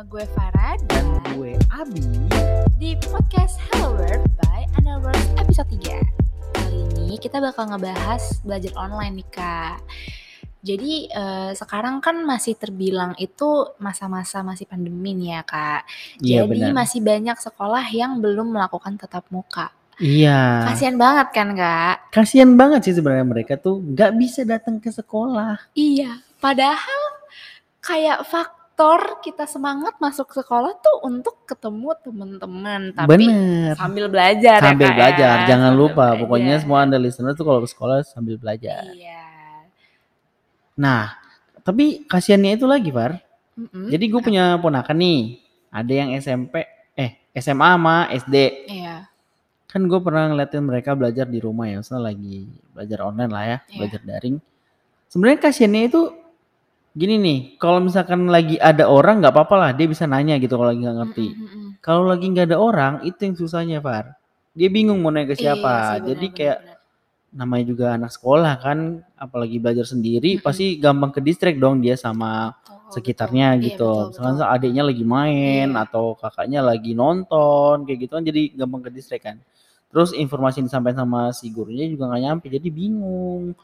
Sama gue Farah dan gue Abi di podcast Hello World by Underworld episode 3 Kali ini kita bakal ngebahas belajar online nih kak jadi eh, sekarang kan masih terbilang itu masa-masa masih pandemi nih ya kak. Iya Jadi benar masih banyak sekolah yang belum melakukan tatap muka. Iya Kasian banget kan kak? Kasian banget sih sebenarnya mereka tuh nggak bisa datang ke sekolah Iya, padahal kayak faktor kita semangat masuk sekolah tuh untuk ketemu teman-teman, tapi Bener sambil belajar ya Sambil Kak, belajar ya. Jangan Sambil lupa Pokoknya belajar. semua anda listener tuh kalau ke sekolah sambil belajar Iya. Nah Tapi kasiannya itu lagi Far Mm-mm. Jadi gue punya ponakan nih Ada yang SMP Eh SMA sama SD Iya. kan gue pernah ngeliatin mereka belajar di rumah ya, misalnya lagi belajar online lah ya, Iya. belajar daring. Sebenarnya kasiannya itu gini nih, kalau misalkan lagi ada orang nggak apa-apa lah, dia bisa nanya gitu kalau lagi nggak ngerti. Mm-mm-mm. Kalau lagi nggak ada orang, itu yang susahnya Far. Dia bingung mau nanya ke Iya siapa. sih, Jadi kayak benar, namanya juga anak sekolah kan, apalagi belajar sendiri, Mm-mm. pasti gampang ke distract dong dia sama benar. Oh, sekitarnya betul. Iya, gitu. betul, Misalkan betul. adiknya lagi main Iya. atau kakaknya lagi nonton kayak gitu kan jadi gampang ke distract kan. Terus informasi yang disampaikan sama si gurunya juga nggak nyampe jadi bingung.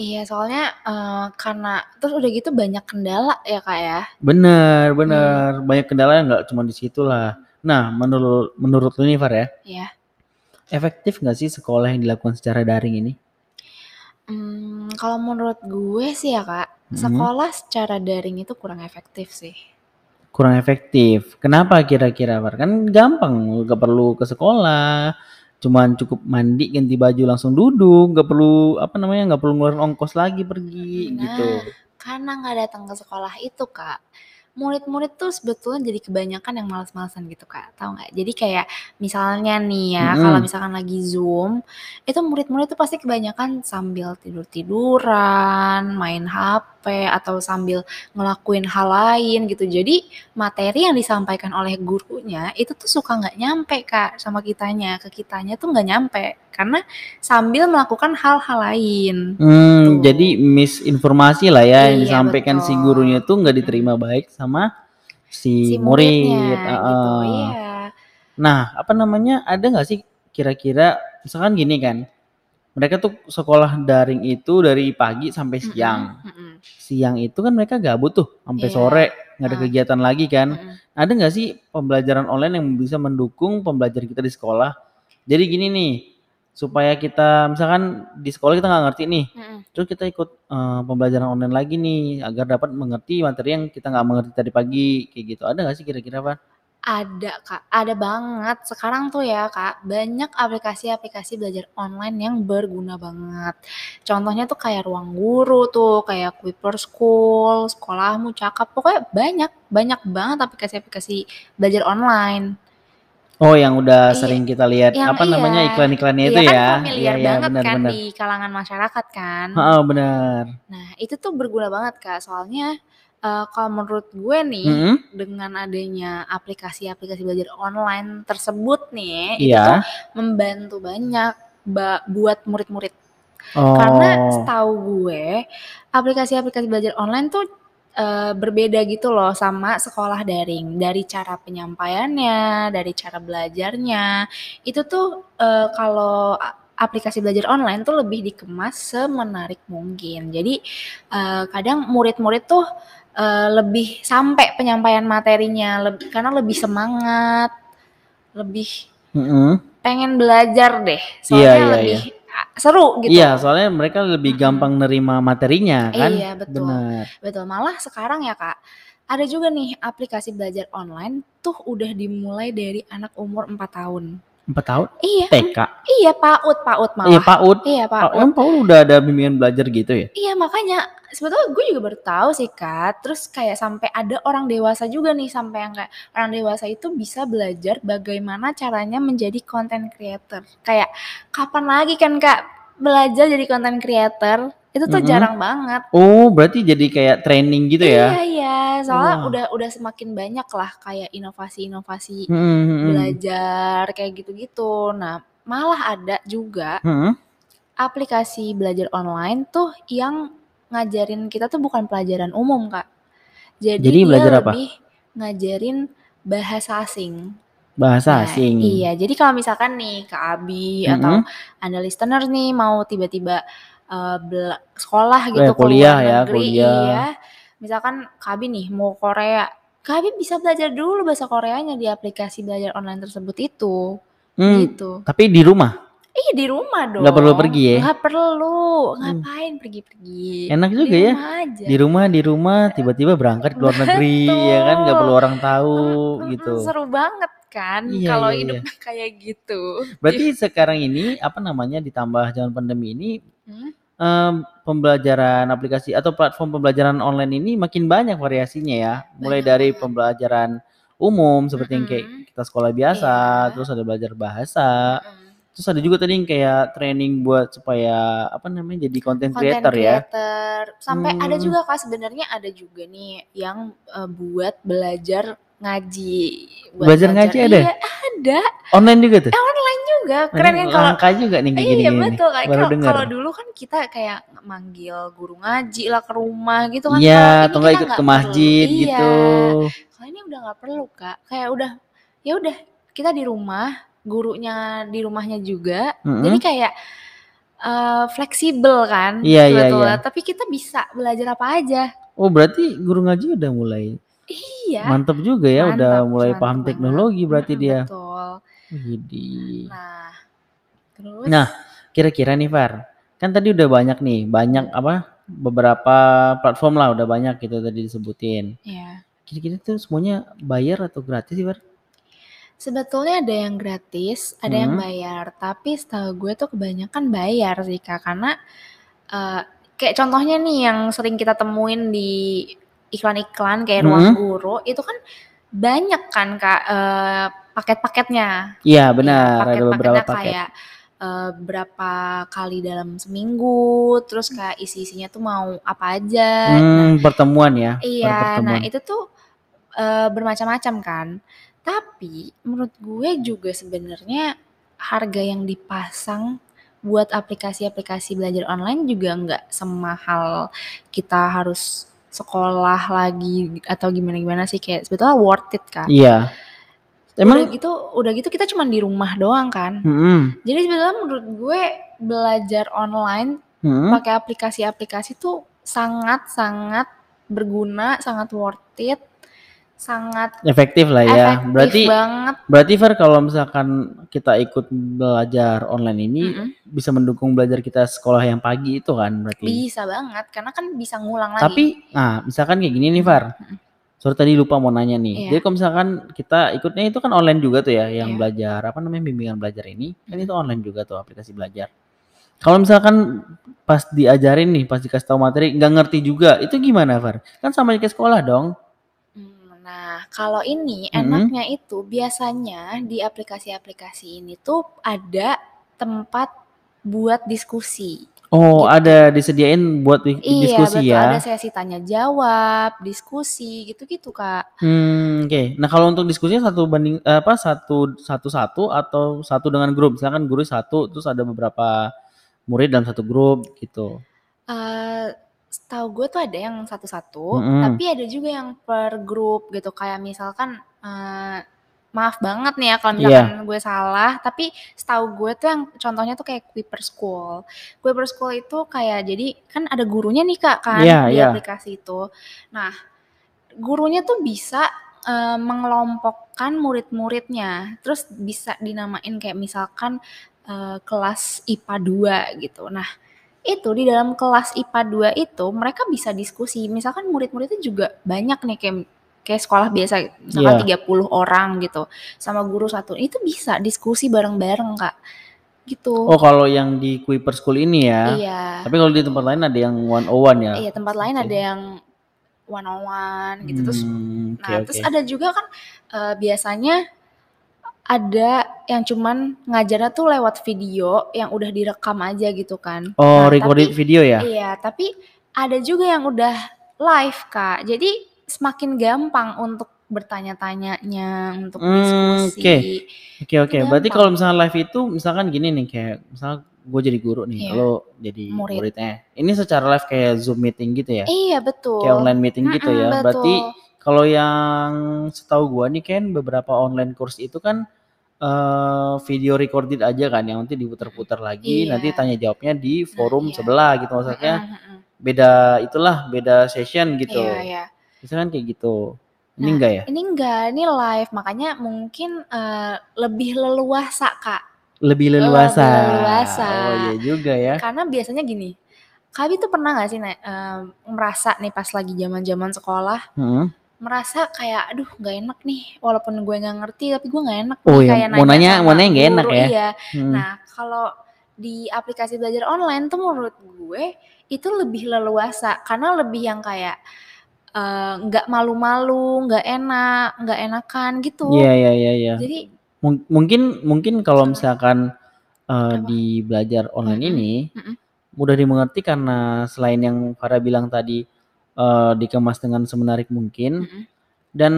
Iya, soalnya eh, karena terus udah gitu banyak kendala ya kak ya. Bener, Hmm. bener. Banyak kendala nggak cuma di situ lah. Nah, menurut menurut lu nih Far ya, Iya. efektif nggak sih sekolah yang dilakukan secara daring ini? Hmm, kalau menurut gue sih ya kak, Hmm. sekolah secara daring itu kurang efektif sih. Kurang efektif. Kenapa kira-kira Far? Kan gampang, nggak perlu ke sekolah. Cuman cukup mandi, ganti baju langsung duduk, nggak perlu apa namanya, nggak perlu ngeluarin ongkos lagi pergi gitu. Nah, karena nggak datang ke sekolah itu kak, murid-murid tuh sebetulnya jadi kebanyakan yang malas-malasan gitu kak, tahu nggak? Jadi kayak misalnya nih ya, kalau Mm-mm. misalkan lagi zoom, itu murid-murid tuh pasti kebanyakan sambil tidur-tiduran, main HP atau sambil ngelakuin hal lain gitu. Jadi materi yang disampaikan oleh gurunya itu tuh suka nggak nyampe kak sama kitanya, ke kitanya tuh nggak nyampe karena sambil melakukan hal-hal lain. Hmm, Tuh. jadi misinformasi lah ya yang Iya, disampaikan si betul. gurunya tuh nggak diterima baik sama si si muridnya murid. gitu. Heeh. Iya. Nah, apa namanya? Ada nggak sih kira-kira misalkan gini kan? Mereka tuh sekolah daring itu dari pagi sampai siang. Mm-mm, mm-mm. Siang itu kan mereka gabut tuh sampai Iya. sore nggak ada Ah. kegiatan lagi kan? Mm-mm. Ada nggak sih pembelajaran online yang bisa mendukung pembelajaran kita di sekolah? Jadi gini nih, supaya kita misalkan di sekolah kita nggak ngerti nih, Mm-mm. terus kita ikut eh, pembelajaran online lagi nih agar dapat mengerti materi yang kita nggak mengerti tadi pagi kayak gitu. Ada nggak sih kira-kira Pak? Ada kak, ada banget. Sekarang tuh ya kak, banyak aplikasi-aplikasi belajar online yang berguna banget. Contohnya tuh kayak Ruang Guru tuh, kayak Kuiper School, Sekolahmu Cakap. Pokoknya banyak, banyak banget aplikasi-aplikasi belajar online. Oh, yang udah Iya, sering kita lihat yang apa namanya iya, iklan-iklannya iya itu kan ya? familiar Iya, iya, banget kan benar-benar. di kalangan masyarakat kan. Heeh, benar. Nah, itu tuh berguna banget Kak. Soalnya eh, kalau menurut gue nih Mm-mm. dengan adanya aplikasi-aplikasi belajar online tersebut nih, itu tuh Iya. membantu banyak ba- buat murid-murid. Karena Oh, setahu gue, aplikasi-aplikasi belajar online tuh eh, berbeda gitu loh sama sekolah daring. Dari cara penyampaiannya, dari cara belajarnya, itu tuh eh, kalau aplikasi belajar online tuh lebih dikemas semenarik mungkin. Jadi eh, kadang murid-murid tuh eh, lebih sampai penyampaian materinya, leb- karena lebih semangat, lebih mm-mm. pengen belajar deh. Iya, Soalnya iya, lebih ah, seru gitu. Iya, soalnya mereka lebih gampang nerima materinya kan? Iya, betul. Benar. Betul. Malah sekarang ya, Kak, ada juga nih aplikasi belajar online tuh udah dimulai dari anak umur 4 tahun. Empat tahun? Iya, TK. iya PAUD, PAUD Iya, malah. PAUD. Iya, Pa- PAUD. Emang PAUD udah ada bimbingan belajar gitu ya? Iya, makanya sebetulnya gue juga baru tahu sih, Kak. Terus kayak sampai ada orang dewasa juga nih, sampai yang kayak orang dewasa itu bisa belajar bagaimana caranya menjadi content creator. Kayak kapan lagi kan, Kak, belajar jadi content creator? Itu tuh Mm-mm. jarang banget. Oh, berarti jadi kayak training gitu Iya, ya? iya. Soalnya Wah. udah udah semakin banyak lah kayak inovasi-inovasi Mm-mm, mm-mm. belajar kayak gitu-gitu. Nah, malah ada juga Mm-mm. aplikasi belajar online tuh yang ngajarin kita tuh bukan pelajaran umum, Kak. Jadi, Jadi dia belajar apa? lebih ngajarin bahasa asing. Bahasa Nah, asing. iya. Jadi kalau misalkan nih Kak Abi atau Mhm. Anda listener nih mau tiba-tiba, bela sekolah gitu ke kuliah ya, negeri kuliah. iya. Misalkan Abi nih mau Korea, Abi bisa belajar dulu bahasa Koreanya di aplikasi belajar online tersebut itu, Mmm, gitu. tapi di rumah? Iya di rumah dong. Nggak perlu pergi ya? Nggak perlu, Mmm. ngapain pergi-pergi. Enak Di juga ya, rumah aja. di rumah di rumah tiba-tiba berangkat ke luar negeri ya kan, nggak perlu orang tahu Mhm, gitu. seru banget kan Iya kalau iya iya. hidupnya kayak gitu. Berarti sekarang ini, apa namanya, ditambah zaman pandemi ini, Hmm? mmm, pembelajaran aplikasi atau platform pembelajaran online ini makin banyak variasinya ya. Mulai Banyak dari pembelajaran umum seperti yang kayak kita sekolah biasa, Iya. terus ada belajar bahasa, Mhm. Terus ada juga tadi yang kayak training buat supaya, apa namanya, jadi content Content creator ya. creator. Sampai ada Mmm. juga Kak sebenarnya ada juga nih yang, eee, buat belajar ngaji, buat Belajar belajar ngaji ada? iya ada. Online juga tuh? Eh, online juga. Keren kan kalau langka juga nih kayak iya gini-gini nih, betul baru Kalau dulu kan kita kayak manggil guru ngaji lah ke rumah gitu kan. Iya, atau ini nggak kita ikut ke perlu. masjid Iya. gitu. Kalau ini udah nggak perlu Kak. Kayak udah, ya udah kita di rumah, gurunya di rumahnya juga. Jadi Mhm. kayak, eee, fleksibel kan iya sebetulnya. iya. Tapi kita bisa belajar apa aja. Oh berarti guru ngaji udah mulai Iya. mantep juga ya, udah Mantap, mulai mantap paham banget. teknologi berarti dia. betul. Widih. Nah, terus Nah, kira-kira nih Far, kan tadi udah banyak nih, banyak apa, beberapa platform lah udah banyak gitu tadi disebutin. Iya. Kira-kira tuh semuanya bayar atau gratis sih Far? Sebetulnya ada yang gratis, ada yang Mhm. bayar. Tapi setahu gue tuh kebanyakan bayar sih Kak. Karena, eee, kayak contohnya nih yang sering kita temuin di iklan-iklan kayak Ruang Mhm. Guru, itu kan banyak kan Kak, eee, paket-paketnya. Iya Iya, benar, ada beberapa paket-paketnya paket. kayak, eee, berapa kali dalam seminggu, terus kayak isi-isinya tuh mau apa aja. Nah Mmm, pertemuan ya, per iya, nah pertemuan. itu tuh, eee, bermacam-macam kan. Tapi menurut gue juga sebenarnya harga yang dipasang buat aplikasi-aplikasi belajar online juga nggak semahal kita harus sekolah lagi atau gimana-gimana sih, kayak sebetulnya worth it Kak. Iya. Udah Emang gitu udah gitu kita cuman di rumah doang kan. Mhm. Jadi sebetulnya menurut gue belajar online Mhm. pakai aplikasi-aplikasi tuh sangat-sangat berguna, sangat worth it, sangat Efektif lah ya. efektif Berarti banget. berarti Far kalau misalkan kita ikut belajar online ini Mhm. bisa mendukung belajar kita sekolah yang pagi itu kan berarti? Bisa banget, karena kan bisa ngulang lagi. Tapi, nah misalkan kayak gini nih Mhm Far, mhm. sorry tadi lupa mau nanya nih. Iya. Jadi kalau misalkan kita ikutnya itu kan online juga tuh ya, yang Iya. belajar apa namanya, bimbingan belajar ini, kan itu online juga tuh aplikasi belajar. Kalau misalkan pas diajarin nih, pas dikasih tahu materi nggak ngerti juga, itu gimana Far? Kan sama kayak sekolah dong? Kalau ini Mhm. enaknya itu biasanya di aplikasi-aplikasi ini tuh ada tempat buat diskusi. Oh Gitu. ada disediain buat di Iya diskusi betul, ada ya? sesi tanya jawab, diskusi, gitu-gitu Kak. Mmm, oke. Nah kalau untuk diskusinya satu banding apa, satu satu-satu atau satu dengan grup? Misalkan guru satu, terus ada beberapa murid dalam satu grup gitu? Eee, setahu gue tuh ada yang satu-satu, Mhm. tapi ada juga yang per grup gitu. Kayak misalkan, eee, maaf banget nih ya kalau Iya. misalkan gue salah, tapi setahu gue tuh yang contohnya tuh kayak Kuiper School. Kuiper School itu kayak jadi kan ada gurunya nih Kak kan Iya di iya. aplikasi itu. Nah, gurunya tuh bisa, eee, mengelompokkan murid-muridnya, terus bisa dinamain kayak misalkan, eee, kelas IPA 2 gitu. Nah, itu di dalam kelas IPA 2 itu mereka bisa diskusi, misalkan murid-muridnya juga banyak nih kayak kayak sekolah biasa, misalkan Iya. 30 orang gitu, sama guru satu, itu bisa diskusi bareng-bareng Kak, gitu. Oh kalau yang di Kuiper School ini ya? Iya. Tapi kalau di tempat lain ada yang one on one ya? Iya tempat lain Oke. ada yang one on one gitu, terus Mmm, oke nah terus oke. ada juga kan, eee, biasanya ada yang cuman ngajarnya tuh lewat video yang udah direkam aja gitu kan. Oh Nah recorded tapi video ya? iya, tapi ada juga yang udah live Kak, jadi semakin gampang untuk bertanya-tanyanya, untuk Mmm, oke. diskusi, Oke itu oke. Berarti kalau misalnya live itu misalkan gini nih, kayak misal gue jadi guru nih, Iya. lo jadi Murid. muridnya. Ini secara live kayak Zoom meeting gitu ya? Iya Kayak betul. online meeting gitu Mhm, ya? Berarti betul. kalau yang setahu gua nih kan beberapa online course itu kan eee, video recorded aja kan yang nanti diputar-putar lagi, nanti Iya. tanya jawabnya di Nah, forum iya. sebelah gitu, maksudnya beda itulah, beda session Iya gitu. iya. Biasanya kan kayak gitu. Ini Nah, enggak ya? ini enggak, ini live, makanya mungkin, eee, lebih leluasa, Kak. Lebih Lebih leluasa. leluasa. Oh, iya juga ya. Karena biasanya gini, Kak Abi tuh pernah nggak sih eee, merasa nih pas lagi zaman-zaman sekolah, Mhm. Merasa kayak, "Aduh nggak enak nih, walaupun gue nggak ngerti tapi gue nggak enak Oh nih ya, kayak mau nanya mau nanya nggak enak guru." ya? Iya. Mhm. Nah, kalau di aplikasi belajar online tuh menurut gue itu lebih leluasa, karena lebih yang kayak, eee, nggak malu-malu, nggak enak, nggak enakan gitu. Iya iya iya iya. Jadi Mung mungkin mungkin kalau misalkan, Apa? di belajar online ini, mhm. mudah dimengerti karena selain yang Farah bilang tadi, eee, dikemas dengan semenarik mungkin Mhm. dan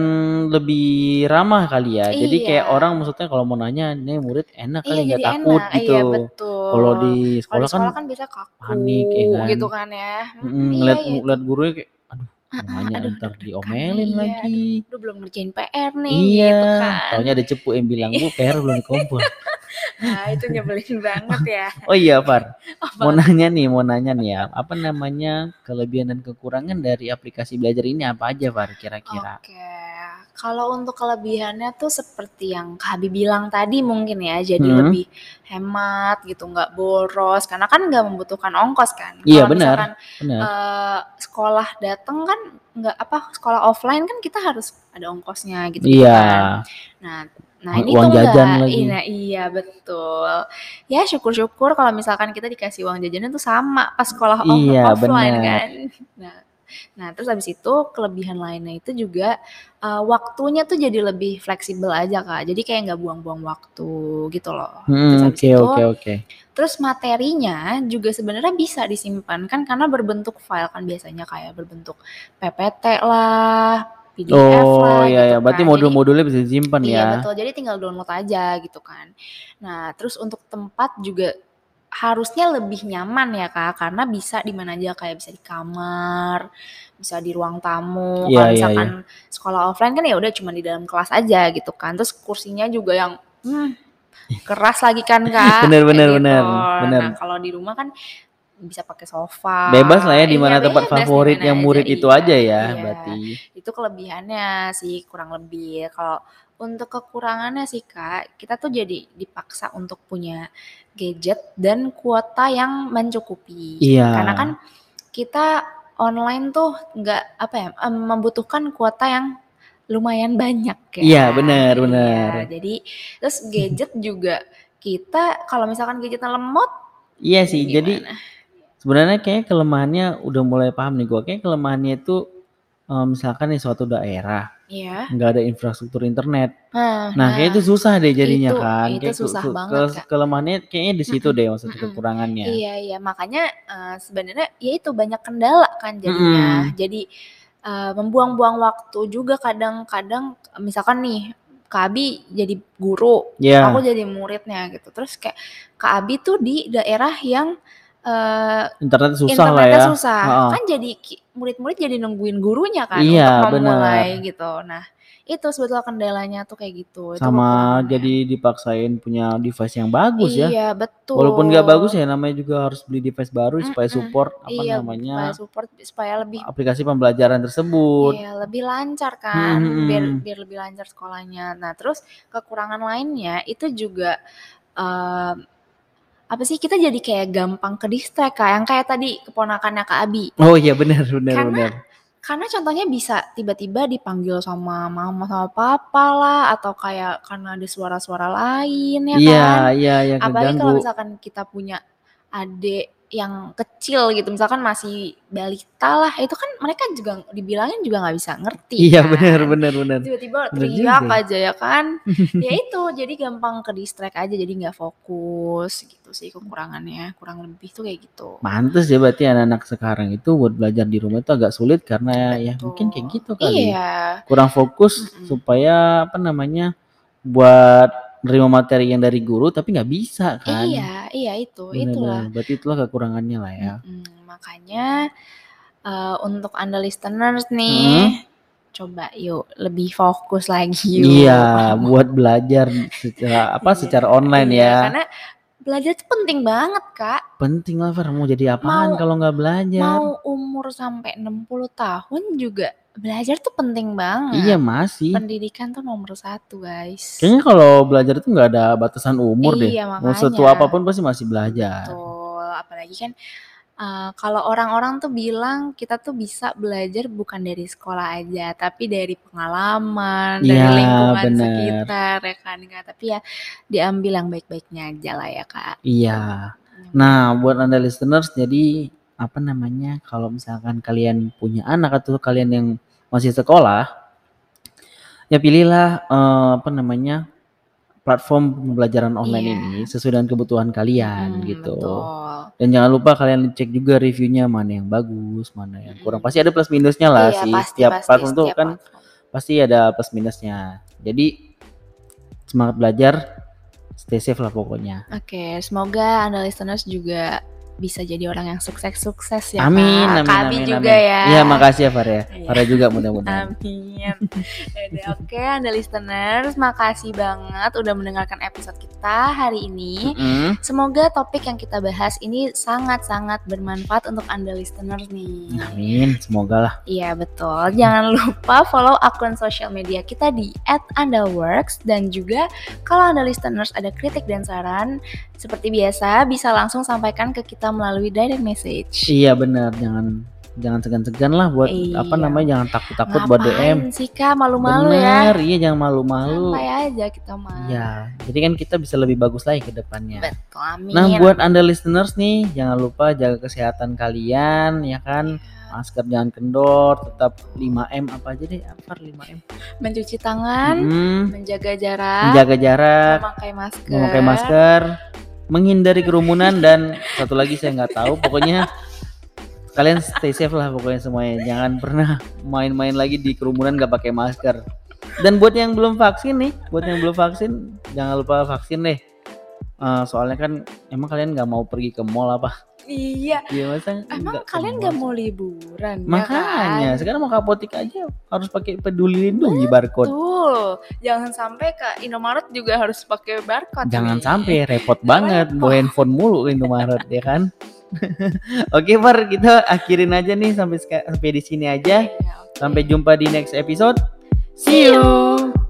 lebih ramah kali ya. Jadi kayak Iya. orang maksudnya kalau mau nanya, nih murid enak Iya, kali nggak jadi takut enak. gitu. Iya, betul. Kalau di sekolah di kan kan biasanya panik ya kaku kan. gitu kan ya. Mhm, Mhm, iya ngeliat iya ngeliat gurunya kayak, "Aduh mau Heeh, nanya aduh entar deg-degan diomelin iya, aduh lagi." aduh belum ngerjain PR nih, Iya, gitu kan. taunya ada cepu yang bilang, "Bu, PR belum dikumpul." Nah, itu nyebelin banget ya. Oh iya, Far. Mau Apa? nanya nih mau nanya nih ya, apa namanya, kelebihan dan kekurangan dari aplikasi belajar ini apa aja, Far, kira-kira? Oke. Kalau untuk kelebihannya tuh seperti yang Kak Abi bilang tadi mungkin ya, jadi Mhm. lebih hemat gitu, nggak boros, karena kan nggak membutuhkan ongkos kan. Iya, Kalau benar, misalkan, benar. eee, sekolah dateng kan nggak apa, sekolah offline kan kita harus ada ongkosnya gitu Iya. kan. Nah nah ini uang tuh jajan enggak. lagi. Iya iya, betul. Ya syukur-syukur kalau misalkan kita dikasih uang jajannya tuh sama pas sekolah off Iya, offline bener. kan. Nah nah terus habis itu kelebihan lainnya itu juga, eee, waktunya tuh jadi lebih fleksibel aja, Kak. Jadi kayak nggak buang-buang waktu gitu loh. Habis oke itu oke oke. terus materinya juga sebenarnya bisa disimpan kan karena berbentuk file kan biasanya kayak berbentuk PPT lah, PDF Oh, lah iya gitu iya, berarti kan. Jadi modul-modulnya bisa disimpan iya ya? betul, jadi tinggal download aja gitu kan. Nah, terus untuk tempat juga harusnya lebih nyaman ya, Kak, karena bisa di mana aja, kayak bisa di kamar, bisa di ruang tamu. Iya Kalau iya misalkan iya. sekolah offline kan ya udah cuma di dalam kelas aja gitu kan. Terus kursinya juga yang, mmm, keras lagi kan, Kak, Bener bener gitu. bener, bener. Nah, kalau di rumah kan bisa pakai sofa. Bebas lah ya di Iya, mana tempat di favoritnya mana aja. murid itu Iya aja ya iya. berarti. Itu kelebihannya sih kurang lebih. Kalau untuk kekurangannya sih, Kak, kita tuh jadi dipaksa untuk punya gadget dan kuota yang mencukupi. Karena kan Iya. kita online tuh nggak apa ya, membutuhkan kuota yang lumayan banyak Iya, ya. bener Iya, bener. jadi terus gadget juga kita kalau misalkan gadgetnya lemot Iya sih, jadi gimana? Sebenarnya kayaknya kelemahannya udah mulai paham nih gua, kayaknya kelemahannya itu, eee, misalkan di suatu daerah Iya. nggak ada infrastruktur internet. Nah Nah, kayaknya itu susah deh jadinya itu kan, itu kayak ke susah ke banget, Kak. kelemahannya kayaknya di situ deh maksudnya kekurangannya. Iya iya, makanya, eee, sebenarnya ya itu banyak kendala kan jadinya. Mhm. Jadi, eee, membuang-buang waktu juga kadang-kadang misalkan nih Kak Abi jadi guru, aku Iya. jadi muridnya gitu. Terus kayak Kak Abi tuh di daerah yang, eee, Internet susah lah ya, susah. heeh. Kan jadi murid-murid jadi nungguin gurunya kan Iya, untuk memulai bener. gitu. Nah, itu sebetulnya kendalanya tuh kayak gitu, itu Sama kekurangannya. jadi dipaksain punya device yang bagus ya. Iya, Walaupun nggak bagus betul. ya namanya juga harus beli device baru supaya Mhm, support apa iya, supaya namanya, support, supaya lebih aplikasi pembelajaran tersebut. Iya, lebih lancar kan, biar mhm. biar lebih lancar sekolahnya. Nah, terus kekurangan lainnya itu juga, eee, apa sih, kita jadi kayak gampang ke-distract, Kak, yang kayak tadi keponakannya Kak Abi. Oh iya, bener bener Karena bener. karena contohnya bisa tiba-tiba dipanggil sama mama sama papa lah, atau kayak karena ada suara-suara lain ya Iya kan. iya, yang Apalagi kalau misalkan kita punya adik yang kecil gitu, misalkan masih balita lah, itu kan mereka juga dibilangin juga nggak bisa ngerti Iya, bener kan. bener bener. Tiba-tiba Bener teriak ya. aja ya kan. Ya itu, jadi gampang ke-distract aja, jadi nggak fokus gitu sih kekurangannya, kurang lebih tuh kayak gitu. Pantes ya berarti anak-anak sekarang itu buat belajar di rumah itu agak sulit karena ya mungkin kayak Betul. gitu kali. Iya. Kurang fokus Mhm. supaya apa namanya, buat nerima materi yang dari guru tapi nggak bisa kan. Iya iya itu, Bener itulah. bener, berarti itulah kekurangannya lah ya. Mhm, makanya, eee, untuk Anda listeners nih, coba yuk lebih fokus lagi yuk. Iya, buat belajar secara apa Iya, secara online iya, ya. Karena belajar tuh penting banget, Kak. Penting lah, Far. Mau jadi apaan kalau nggak belajar? Mau umur sampai 60 tahun juga belajar tuh penting banget. Iya masih. Pendidikan tuh nomor satu, guys. Kayaknya kalau belajar itu nggak ada batasan umur deh. Iya, Mau makanya. setua apa pun pasti masih belajar. Betul, apalagi kan eh, kalau orang-orang tuh bilang kita tuh bisa belajar bukan dari sekolah aja, tapi dari pengalaman, dari Iya, lingkungan bener. sekitar, ya kan Kak. Tapi ya diambil yang baik-baiknya aja lah ya Kak. Iya. Nah, buat anda listeners, jadi apa namanya? Kalau misalkan kalian punya anak atau kalian yang masih sekolah, ya pilihlah eh, apa namanya platform pembelajaran online Iya. ini sesuai dengan kebutuhan kalian Hmm, gitu. Betul. Dan jangan lupa kalian cek juga reviewnya mana yang bagus, mana yang kurang. Pasti ada plus minusnya lah Iya, sih. pasti, Setiap pasti, platform tuh setiap kan platform. pasti ada plus minusnya. Jadi semangat belajar, stay safe lah pokoknya. Oke, semoga Anda listeners juga bisa jadi orang yang sukses-sukses ya amin, Kak. amin, Kami amin, juga amin. ya. Iya, makasih ya Far ya. Iya. Farah juga mudah-mudahan. Amin. Oke, Anda listeners, makasih banget udah mendengarkan episode kita hari ini. Mm. Semoga topik yang kita bahas ini sangat-sangat bermanfaat untuk Anda listeners nih. Amin, semoga lah. Iya betul. Jangan lupa follow akun sosial media kita di @andaworks dan juga kalau Anda listeners ada kritik dan saran seperti biasa bisa langsung sampaikan ke kita melalui direct message. Iya benar, jangan jangan segan-segan lah buat Iya. apa namanya jangan takut-takut buat DM. Sih Kak malu-malu ya? Bener, iya jangan malu-malu. Santai aja kita mah. Iya, jadi kan kita bisa lebih bagus lagi ke depannya. Betul, amin. Nah, buat Anda listeners nih, jangan lupa jaga kesehatan kalian ya kan. Iya. Masker jangan kendor, tetap 5M apa aja deh, apa 5M. mencuci tangan, Hmm, menjaga jarak, menjaga jarak, memakai masker, memakai masker, menghindari kerumunan dan satu lagi saya nggak tahu, pokoknya kalian stay safe lah pokoknya semuanya. Jangan pernah main-main lagi di kerumunan nggak pakai masker. Dan buat yang belum vaksin nih, buat yang belum vaksin, jangan lupa vaksin deh. Eh, soalnya kan emang kalian nggak mau pergi ke mall apa? Iya. Iya masa Emang nggak kalian mall gak sih? mau liburan? ya Makanya kan? sekarang mau ke apotek aja harus pakai peduli lindungi barcode. Betul. Jangan sampai ke Indomaret juga harus pakai barcode. Jangan nih. sampai repot banget bawa handphone mulu ke Indomaret ya kan. Oke, Par, kita akhirin aja nih sampai sampai di sini aja. Iya. Sampai jumpa di next episode. See you.